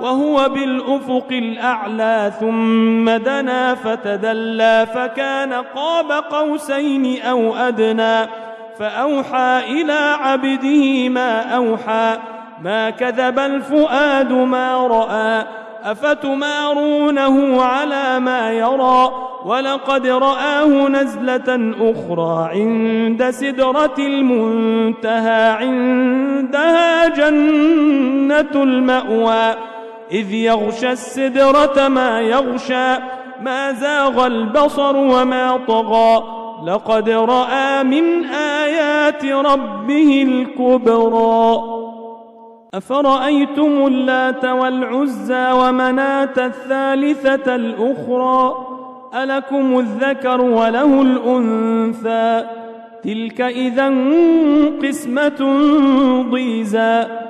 وهو بالأفق الأعلى ثم دنا فتدلى فكان قاب قوسين أو أدنى فأوحى إلى عبده ما أوحى ما كذب الفؤاد ما رأى أفتمارونه على ما يرى ولقد رآه نزلة أخرى عند سدرة المنتهى عندها جنة المأوى. إذ يغشى السدرة ما يغشى ما زاغ البصر وما طغى. لقد رأى من آيات ربه الكبرى. أفرأيتم اللات والعزى ومناة الثالثة الأخرى؟ ألكم الذكر وله الأنثى. تلك إذا قسمة ضيزى.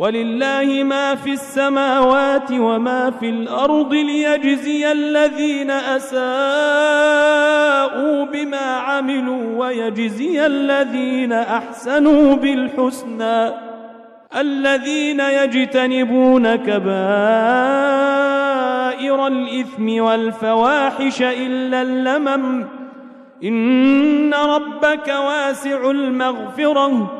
ولله ما في السماوات وما في الأرض ليجزي الذين أساءوا بما عملوا ويجزي الذين أحسنوا بالحسنى الذين يجتنبون كبائر الإثم والفواحش إلا اللمم إن ربك واسع المغفرة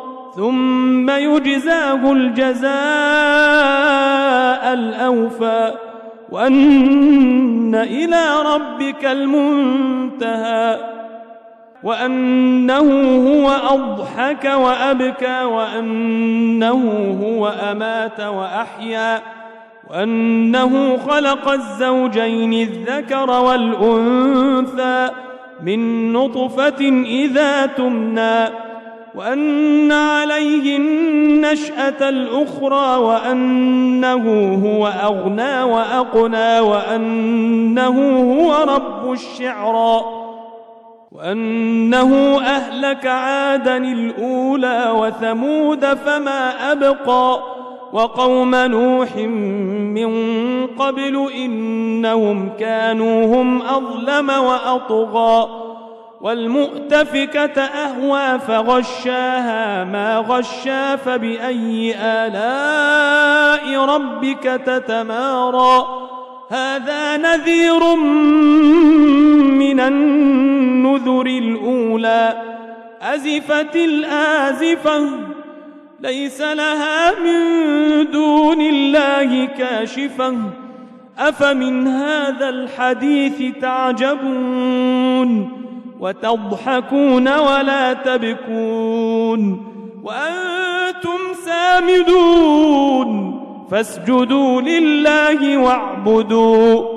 ثم يجزاه الجزاء الأوفى وأن إلى ربك المنتهى وأنه هو أضحك وأبكى وأنه هو أمات وأحيا وأنه خلق الزوجين الذكر والأنثى من نطفة إذا تمنى وأن عليه النشأة الأخرى وأنه هو أغنى وأقنى وأنه هو رب الشعرى وأنه أهلك عادا الأولى وثمود فما أبقى وقوم نوح من قبل إنهم كانوا هم أظلم وأطغى والمؤتفكة أهوى فغشاها ما غشا فبأي آلاء ربك تتمارى. هذا نذير من النذر الأولى. أزفت الآزفة ليس لها من دون الله كاشفة. أفمن هذا الحديث تعجبون؟ وتضحكون ولا تبكون وأنتم سامدون فاسجدوا لله واعبدوا